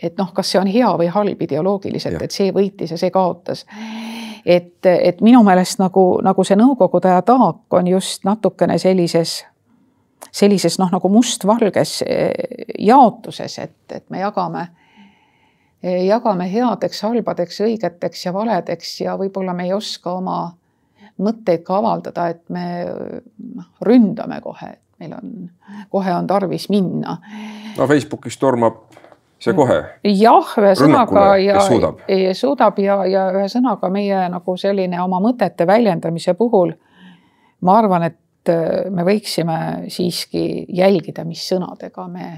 S2: et noh, kas see on hea või halb ideoloogiliselt, et see võitis ja see kaotas. et, et minu meelest nagu, nagu see nõukogude aja taak on just natukene sellises sellises noh, nagu mustvalges eh, jaotuses, et, et me jagame, eh, jagame headeks, halbadeks, õigeteks ja valedeks ja võib-olla me ei oska oma mõtteid ka avaldada, et me noh, ründame kohe, et meil on, kohe on tarvis minna.
S1: no Facebookis tormab see kohe.
S2: jah, ühesõnaga ja suudab, suudab ja, ja ühesõnaga meie nagu selline oma mõtete väljendamise puhul ma arvan, et me võiksime siiski jälgida, mis sõnadega me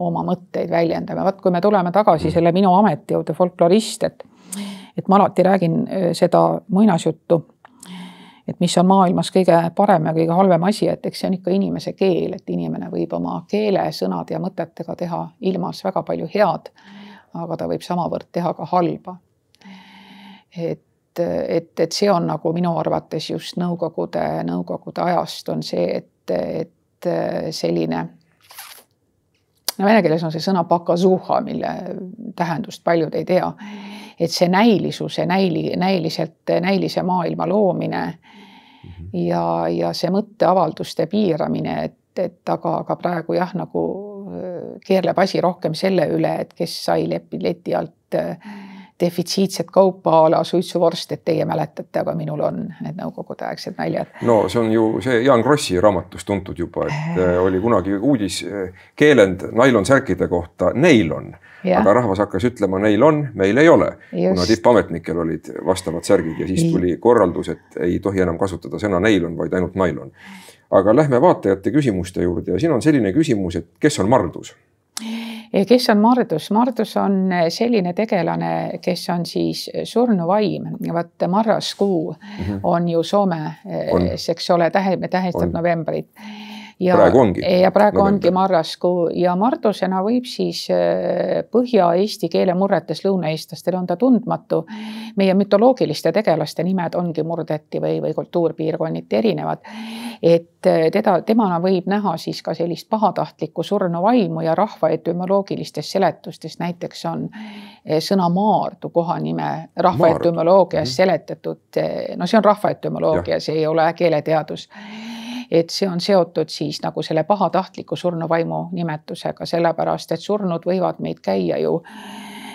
S2: oma mõtteid väljendame, vaat kui me tuleme tagasi mm. selle minu ameti juurde, folklorist, et et ma alati räägin äh, seda muinasjuttu, et mis on maailmas kõige parem ja kõige halvem asi, et eks see on ikka inimese keel, et inimene võib oma keele, sõnade ja mõtetega teha ilmas väga palju head, aga ta võib samavõrd teha ka halba. et et, et see on nagu minu arvates just nõukogude, nõukogude ajast on see, et, et selline no vene keeles on see sõna pakazuha, mille tähendust paljud ei tea. et see näilisuse, näili, näiliselt, näilise maailma loomine mhm. ja, ja see mõtteavalduste piiramine, et, et aga, aga praegu jah, nagu keerleb asi rohkem selle üle, et kes sai lepi leti alt äh, defitsiitset kaupa a la suitsuvorst, et teie mäletate, aga minul on need nõukogudeaegsed naljad.
S1: no see on ju see Jaan Krossi raamatus tuntud juba, et äh, oli kunagi uudis äh, keelend nailonsärkide kohta, neil on. aga rahvas hakkas ütlema, neil on, meil ei ole, kuna tippametnikel olid vastavad särgid ja siis tuli korraldus, et ei tohi enam kasutada sõna neil on, vaid ainult nailon. aga lähme vaatajate küsimuste juurde ja siin on selline küsimus, et kes on Mardus?
S2: Kes on Mardus? Mardus on selline tegelane, kes on siis surnuvaim, vaat marraskuu mm -hmm. on ju Soome, eks ole, tähe, tähistab novembrit
S1: ja praegu ongi.
S2: ja praegu november. ongi marraskuu ja Mardusena võib siis äh, põhja-eesti keele murretes lõunaeestlastele on ta tundmatu. meie mütoloogiliste tegelaste nimed ongi murdeti või, või kultuurpiirkonniti erinevad. et äh, teda, temana võib näha siis ka sellist pahatahtlikku surnuvaimu ja rahva etümoloogilistes seletustes näiteks on äh, sõna maardu kohanime rahva etümoloogias -hmm. seletatud. no see on rahva etümoloogia, see ei ole keeleteadus et see on seotud siis nagu selle pahatahtliku surnuvaimu nimetusega, sellepärast et surnud võivad meid käia ju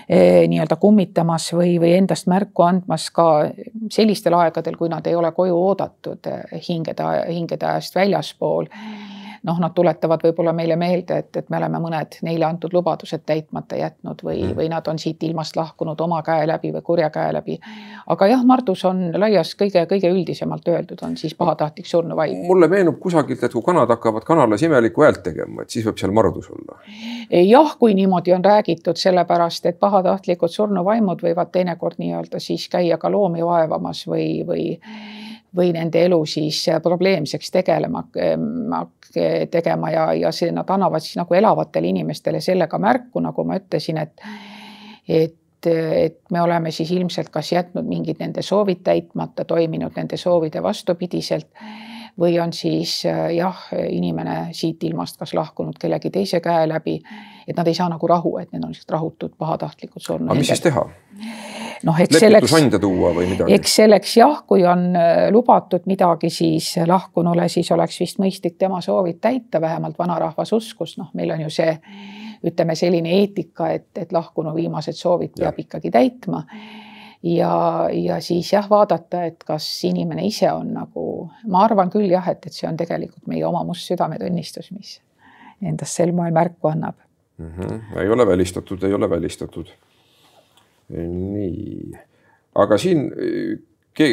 S2: eh, nii-öelda kummitamas või, või endast märku andmas ka sellistel aegadel, kui nad ei ole koju oodatud eh, hingede, hingede ajast väljaspool noh, nad tuletavad võib-olla meile meelde, et, et me oleme mõned neile antud lubadused täitmata jätnud või mm., või nad on siit ilmast lahkunud oma käe läbi või kurja käe läbi. aga jah, Mardus on laias kõige-kõige üldisemalt öeldud, on siis pahatahtlik surnuvaim.
S1: mulle meenub kusagilt, et kui kanad hakkavad kanalas imelikku häält tegema, et siis võib seal Mardus olla.
S2: jah, kui niimoodi on räägitud, sellepärast et pahatahtlikud surnuvaimud võivad teinekord nii-öelda siis käia ka loomi vaevamas või, või või nende elu siis probleemseks tegelema, tegema ja, ja see, nad annavad siis nagu elavatele inimestele sellega märku, nagu ma ütlesin, et, et, et me oleme siis ilmselt kas jätnud mingid nende soovid täitmata, toiminud nende soovide vastupidiselt või on siis jah, inimene siit ilmast kas lahkunud kellegi teise käe läbi, et nad ei saa nagu rahu, et need on lihtsalt rahutud, pahatahtlikud surnud.
S1: aga mis siis teha?
S2: noh, eks selleks.
S1: lepitusande tuua või midagi?
S2: eks selleks jah, kui on äh, lubatud midagi, siis lahkunule, siis oleks vist mõistlik tema soovid täita, vähemalt vanarahvas uskus, noh, meil on ju see ütleme selline eetika, et, et lahkunu viimased soovid peab ja. ikkagi täitma. Ja, ja siis jah, vaadata, et kas inimene ise on nagu, ma arvan küll jah, et, et see on tegelikult meie oma must südametunnistus, mis endast sel moel märku annab
S1: mm. -hmm. ei ole välistatud, ei ole välistatud nii, aga siin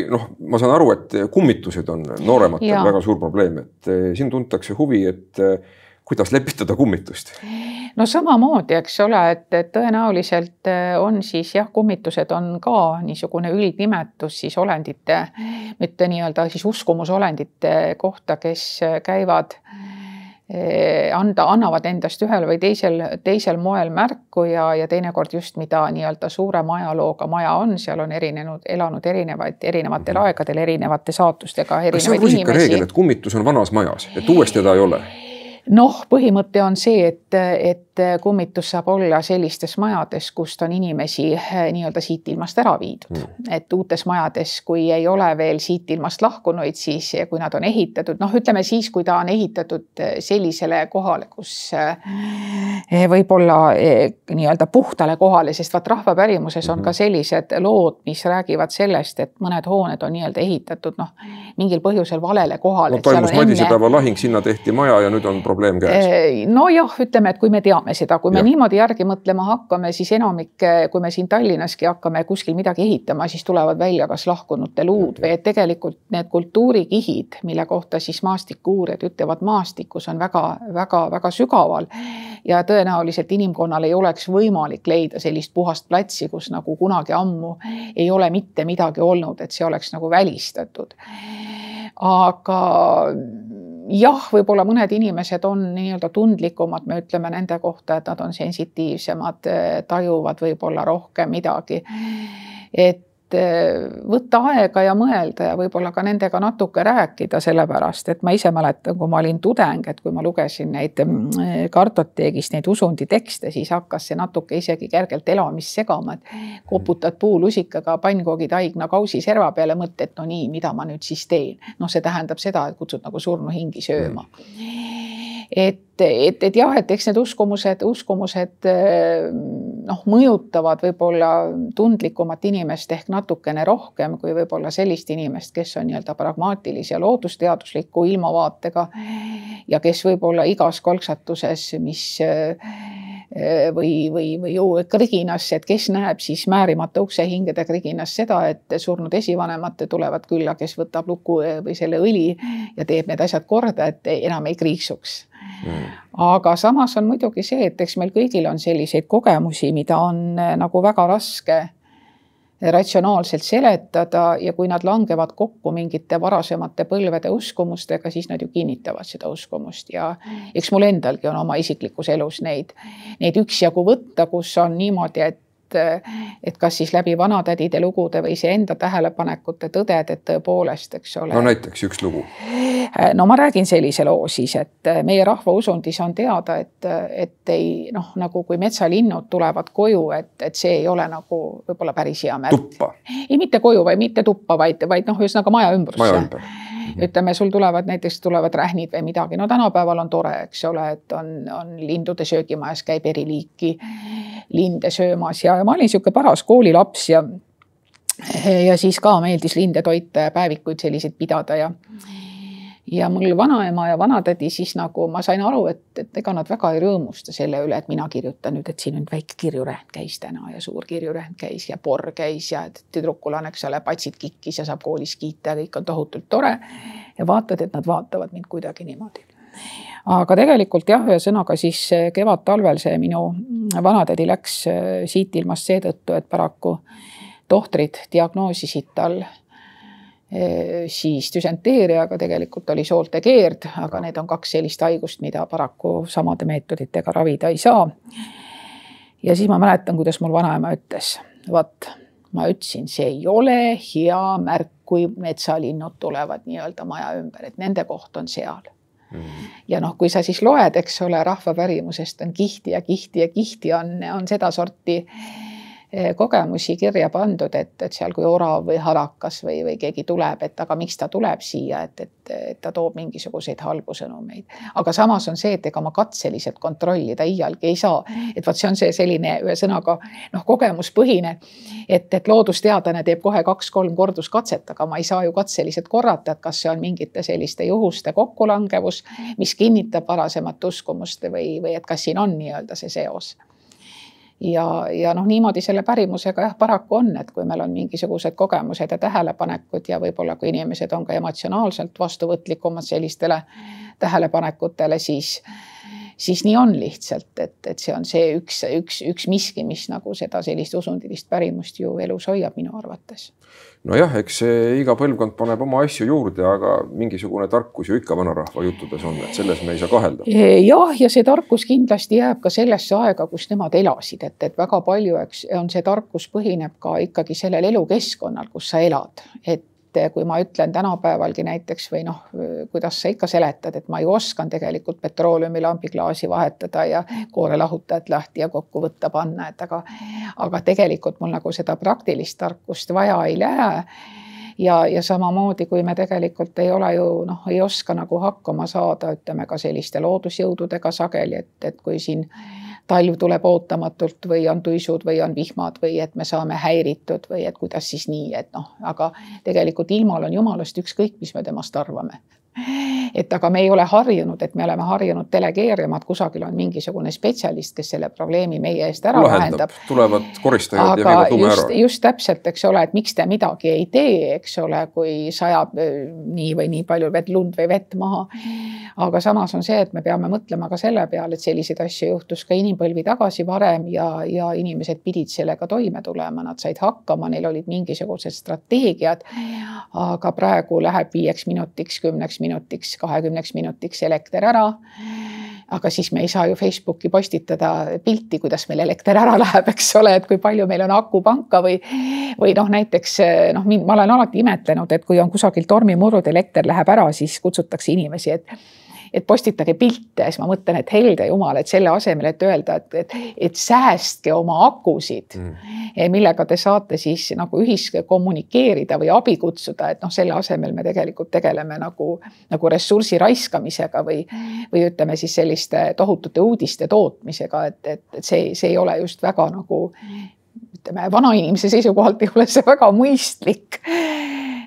S1: noh, ma saan aru, et kummitused on noorematel väga suur probleem, et eh, siin tuntakse huvi, et eh, kuidas lepitada kummitust?
S2: no samamoodi, eks ole, et, et tõenäoliselt eh, on siis jah, kummitused on ka niisugune üldnimetus siis olendite, mitte nii-öelda siis uskumusolendite kohta, kes käivad Eh, anda, annavad endast ühel või teisel, teisel moel märku ja, ja teinekord just, mida nii-öelda suurema ajalooga maja on, seal on erinenud, elanud erinevaid, erinevatel mhm. aegadel erinevate saatustega.
S1: kas see on rusikareegel, et kummitus on vanas majas, et uuesti teda ei ole?
S2: Noh, põhimõte on see, et, et kummitus saab olla sellistes majades, kust on inimesi eh, nii-öelda siit ilmast ära viidud mm.. et uutes majades, kui ei ole veel siit ilmast lahkunuid, siis kui nad on ehitatud, noh, ütleme siis, kui ta on ehitatud eh, sellisele kohale, kus eh, võib-olla nii-öelda puhtale kohale, sest vaat rahvapärimuses on ka mhm. sellised lood, mis räägivad sellest, et mõned hooned on nii-öelda ehitatud noh, mingil põhjusel valele kohale.
S1: no toimus Madisepäeva enne... lahing, sinna tehti maja ja nüüd on probleem käes.
S2: nojah, ütleme, et kui me teame, seda, kui me ja. niimoodi järgi mõtlema hakkame, siis enamik, kui me siin Tallinnaski hakkame kuskil midagi ehitama, siis tulevad välja kas lahkunute luud või et tegelikult need kultuurikihid, mille kohta siis maastikuuurijad ütlevad, maastikus on väga-väga-väga sügaval. ja tõenäoliselt inimkonnal ei oleks võimalik leida sellist puhast platsi, kus nagu kunagi ammu ei ole mitte midagi olnud, et see oleks nagu välistatud. aga jah, võib-olla mõned inimesed on nii-öelda tundlikumad, me ütleme nende kohta, et nad on sensitiivsemad, tajuvad võib-olla rohkem midagi. et Eh, võtta aega ja mõelda ja võib-olla ka nendega natuke rääkida, sellepärast et ma ise mäletan, kui ma olin tudeng, et kui ma lugesin neid mm, kartoteegist neid usunditekste, siis hakkas see natuke isegi kergelt elamist segama, et koputad puulusikaga pannkoogidaigna kausi serva peale, mõtled, et no nii, mida ma nüüd siis teen. noh, see tähendab seda, et kutsud nagu surnuhingi sööma et, et, et jah, et eks need uskumused, uskumused noh, mõjutavad võib-olla tundlikumat inimest ehk natukene rohkem kui võib-olla sellist inimest, kes on nii-öelda pragmaatilise ja loodusteadusliku ilmavaatega ja kes võib-olla igas kolksatuses, mis või, või, või ju kriginas, et kes näeb siis määrimata uksehingede kriginas seda, et surnud esivanemad tulevad külla, kes võtab luku või selle õli ja teeb need asjad korda, et enam ei kriiksuks. Mm.. aga samas on muidugi see, et eks meil kõigil on selliseid kogemusi, mida on eh, nagu väga raske ratsionaalselt seletada ja kui nad langevad kokku mingite varasemate põlvede uskumustega, siis nad ju kinnitavad seda uskumust ja eks mul endalgi on oma isiklikus elus neid, neid üksjagu võtta, kus on niimoodi, et et kas siis läbi vanatädide lugude või iseenda tähelepanekute tõded, et tõepoolest, eks ole.
S1: no näiteks üks lugu.
S2: no ma räägin sellise loo siis, et meie rahvausundis on teada, et, et ei noh, nagu kui metsalinnud tulevad koju, et, et see ei ole nagu võib-olla päris hea märk.
S1: tuppa?
S2: ei, mitte koju, vaid mitte tuppa, vaid, vaid noh, ühesõnaga maja ümbrusse.
S1: maja ümber
S2: ütleme, sul tulevad näiteks tulevad rähnid või midagi, no tänapäeval on tore, eks ole, et on, on lindude söögimajas käib eri liiki. Linde söömas. Ja, ma olin niisugune paras koolilaps ja ja siis ka meeldis linde toita ja päevikuid selliseid pidada ja ja mul vanaema ja vanatädi siis nagu ma sain aru, et, et ega nad väga ei rõõmusta selle üle, et mina kirjutan nüüd, et siin nüüd väike kirjurähn käis täna ja suur kirjurähn käis ja porr käis ja tüdrukul on, eks ole, patsid kikkis ja saab koolis kiita ja kõik on tohutult tore. ja vaatad, et nad vaatavad mind kuidagi niimoodi aga tegelikult jah, ühesõnaga siis kevad-talvel see minu vanatädi läks äh, siit ilmast seetõttu, et paraku tohtrid diagnoosisid tal siis düsenteeriaga, tegelikult oli sooltekeerd, aga need on kaks sellist haigust, mida paraku samade meetoditega ravida ei saa. ja siis ma mäletan, kuidas mul vanaema ütles, vot ma ütlesin, see ei ole hea märk, kui metsalinnud tulevad nii-öelda maja ümber, et nende koht on seal. Ja noh, kui sa siis loed, eks ole, rahva pärimusest on kihti ja kihti ja kihti on, on sedasorti kogemusi kirja pandud, et, et seal, kui orav või harakas või, või keegi tuleb, et aga miks ta tuleb siia, et, et, et ta toob mingisuguseid halbu sõnumeid. aga samas on see, et ega ma katseliselt kontrollida iialgi ei saa. et vot see on see selline ühesõnaga noh, kogemuspõhine, et, et loodusteadlane teeb kohe kaks-kolm korduskatset, aga ma ei saa ju katseliselt korrata, et kas see on mingite selliste juhuste kokkulangevus, mis kinnitab varasemat uskumust või, või et kas siin on nii-öelda see seos ja, ja noh, niimoodi selle pärimusega jah, paraku on, et kui meil on mingisugused kogemused ja tähelepanekud ja võib-olla kui inimesed on ka emotsionaalselt vastuvõtlikumad sellistele tähelepanekutele, siis siis nii on lihtsalt, et, et see on see üks, üks, üks miski, mis nagu seda sellist usundilist pärimust ju elus hoiab minu arvates.
S1: nojah, eks iga põlvkond paneb oma asju juurde, aga mingisugune tarkus ju ikka vanarahva juttudes on, et selles me ei saa kahelda.
S2: jah, ja see tarkus kindlasti jääb ka sellesse aega, kus nemad elasid, et, et väga palju, eks on see tarkus põhineb ka ikkagi sellel elukeskkonnal, kus sa elad, et et kui ma ütlen tänapäevalgi näiteks või noh, kuidas sa ikka seletad, et ma ju oskan tegelikult petrooleumilambi klaasi vahetada ja koorelahutajat lahti ja kokku võtta panna, et aga, aga tegelikult mul nagu seda praktilist tarkust vaja ei lähe. Ja, ja samamoodi, kui me tegelikult ei ole ju noh, ei oska nagu hakkama saada, ütleme ka selliste loodusjõududega sageli, et, et kui siin talv tuleb ootamatult või on tuisud või on vihmad või et me saame häiritud või et kuidas siis nii, et noh, aga tegelikult ilmal on jumalast ükskõik, mis me temast arvame et aga me ei ole harjunud, et me oleme harjunud delegeerima, et kusagil on mingisugune spetsialist, kes selle probleemi meie eest ära lahendab.
S1: tulevad koristajad aga ja viivad lume
S2: ära. just täpselt, eks ole, et miks te midagi ei tee, eks ole, kui sajab nii või nii palju vett, lund või vett maha. aga samas on see, et me peame mõtlema ka selle peale, et selliseid asju juhtus ka inimpõlvi tagasi varem ja, ja inimesed pidid sellega toime tulema, nad said hakkama, neil olid mingisugused strateegiad. aga praegu läheb viieks minutiks, kümneks minutiks, kahekümneks minutiks elekter ära. Aga siis me ei saa ju Facebooki postitada pilti, kuidas meil elekter ära läheb, eks ole, et kui palju meil on akupanka või, või noh, näiteks noh, ma olen alati imetlenud, et kui on kusagil tormimurud, elekter läheb ära, siis kutsutakse inimesi, et et postitage pilte, siis ma mõtlen, et helde jumal, et selle asemel, et öelda, et, et, et säästke oma akusid mm., eh, millega te saate siis nagu ühis kommunikeerida või abi kutsuda, et noh, selle asemel me tegelikult tegeleme nagu, nagu ressursi raiskamisega või, või ütleme siis selliste tohutute uudiste tootmisega, et, et, et see, see ei ole just väga nagu ütleme, vanainimese seisukohalt ei ole see väga mõistlik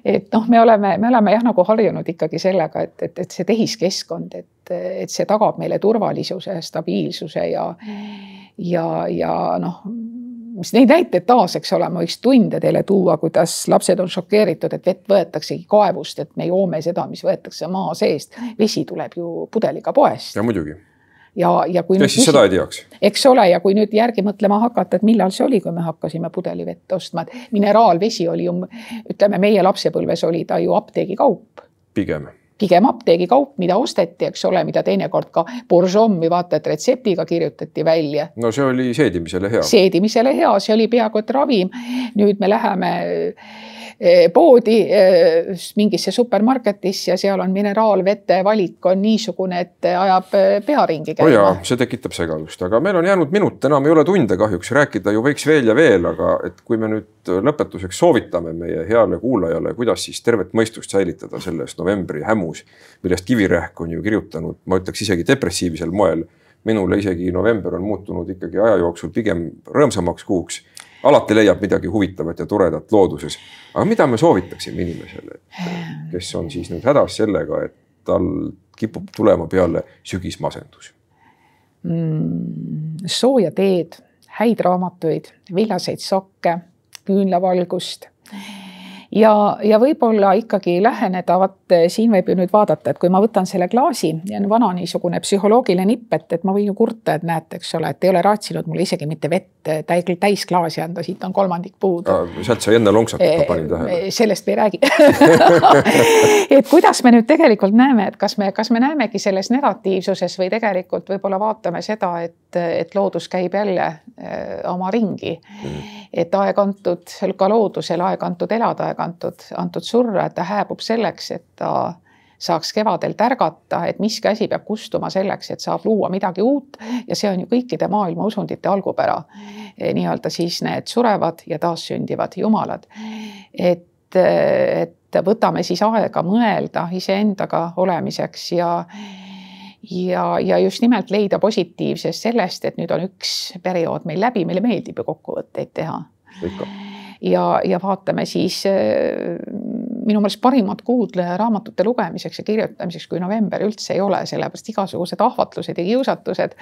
S2: et noh, me oleme, me oleme jah, nagu harjunud ikkagi sellega, et, et, et see tehiskeskkond, et, et see tagab meile turvalisuse, stabiilsuse ja ja, ja noh, mis neid näiteid taas, eks ole, ma võiks tunde teile tuua, kuidas lapsed on šokeeritud, et vett võetaksegi kaevust, et me joome seda, mis võetakse maa seest. vesi tuleb ju pudeliga poest.
S1: ja muidugi
S2: ja, ja kui.
S1: kes siis seda ei teaks?
S2: eks ole, ja kui nüüd järgi mõtlema hakata, et millal see oli, kui me hakkasime pudelivett ostma, et mineraalvesi oli ju, ütleme meie lapsepõlves oli ta ju apteegikaup.
S1: pigem
S2: pigem apteegikaup, mida osteti, eks ole, mida teinekord ka Bourgeois vaata, et retseptiga kirjutati välja.
S1: no see oli seedimisele hea.
S2: seedimisele hea, see oli peaaegu et ravim. nüüd me läheme poodi eh, mingisse supermarketisse ja seal on mineraalvete valik on niisugune, et ajab eh, pea ringi
S1: käima. no jaa, see tekitab segadust, aga meil on jäänud minut, enam ei ole tunde kahjuks, rääkida ju võiks veel ja veel, aga et kui me nüüd lõpetuseks soovitame meie heale kuulajale, kuidas siis tervet mõistust säilitada selles novembri hämus, millest Kivirähk on ju kirjutanud, ma ütleks isegi depressiivsel moel minule isegi november on muutunud ikkagi aja jooksul pigem rõõmsamaks kuuks alati leiab midagi huvitavat ja toredat looduses. aga mida me soovitaksime inimesele, kes on siis nüüd hädas sellega, et tal kipub tulema peale sügismasendus
S2: mm,? sooja teed, häid raamatuid, villaseid sokke, küünlavalgust ja, ja võib-olla ikkagi läheneda, vot eh, siin võib ju nüüd vaadata, et kui ma võtan selle klaasi ja on vana niisugune psühholoogiline nipp, et, et ma võin ju kurta, et näete, eks ole, et ei ole raatsinud mulle isegi mitte vett eh, täis, täisklaasi anda, siit on kolmandik puudu.
S1: sealt sai enne lonksatada, eh, panin tähele.
S2: sellest me ei räägi et kuidas me nüüd tegelikult näeme, et kas me, kas me näemegi selles negatiivsuses või tegelikult võib-olla vaatame seda, et, et loodus käib jälle oma ringi mm et aeg antud, ka loodusel aeg antud elada, aeg antud, antud surra, et ta hääbub selleks, et ta saaks kevadel tärgata, et miski asi peab kustuma selleks, et saab luua midagi uut ja see on ju kõikide maailma usundite algupära. nii-öelda siis need surevad ja taassündivad jumalad. et, et võtame siis aega mõelda iseendaga olemiseks ja ja, ja just nimelt leida positiivsest sellest, et nüüd on üks periood meil läbi, meile meeldib ju kokkuvõtteid teha. ja, ja vaatame siis äh, minu meelest parimat kuud raamatute lugemiseks ja kirjutamiseks kui november üldse ei ole, sellepärast igasugused ahvatlused ja kiusatused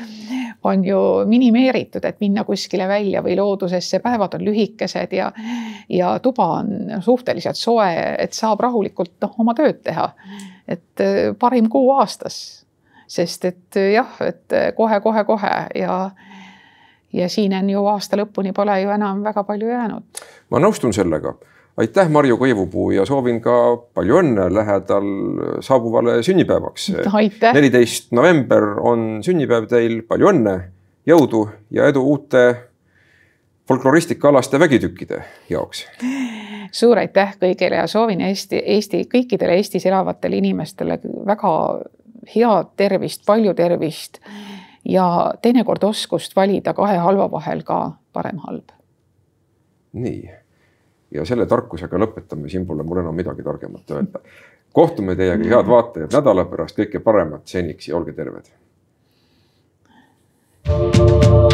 S2: on ju minimeeritud, et minna kuskile välja või loodusesse, päevad on lühikesed ja ja tuba on suhteliselt soe, et saab rahulikult noh, oma tööd teha. et äh, parim kuu aastas sest et jah, et kohe-kohe-kohe ja ja siin on ju aasta lõpuni pole ju enam väga palju jäänud.
S1: ma nõustun sellega. Aitäh, Marju Kõivupuu ja soovin ka palju õnne lähedal saabuvale sünnipäevaks. neliteist november on sünnipäev teil, palju õnne, jõudu ja edu uute folkloristikaalaste vägitükkide jaoks
S2: suur aitäh kõigile ja soovin Eesti, Eesti kõikidele Eestis elavatele inimestele väga head tervist, palju tervist ja teinekord oskust valida kahe halva vahel ka parem halb.
S1: nii, ja selle tarkusega lõpetame, siin pole mul enam midagi targemat öelda. kohtume teiega, head vaatajad, nädala pärast kõike paremat seniks ja olge terved. thank you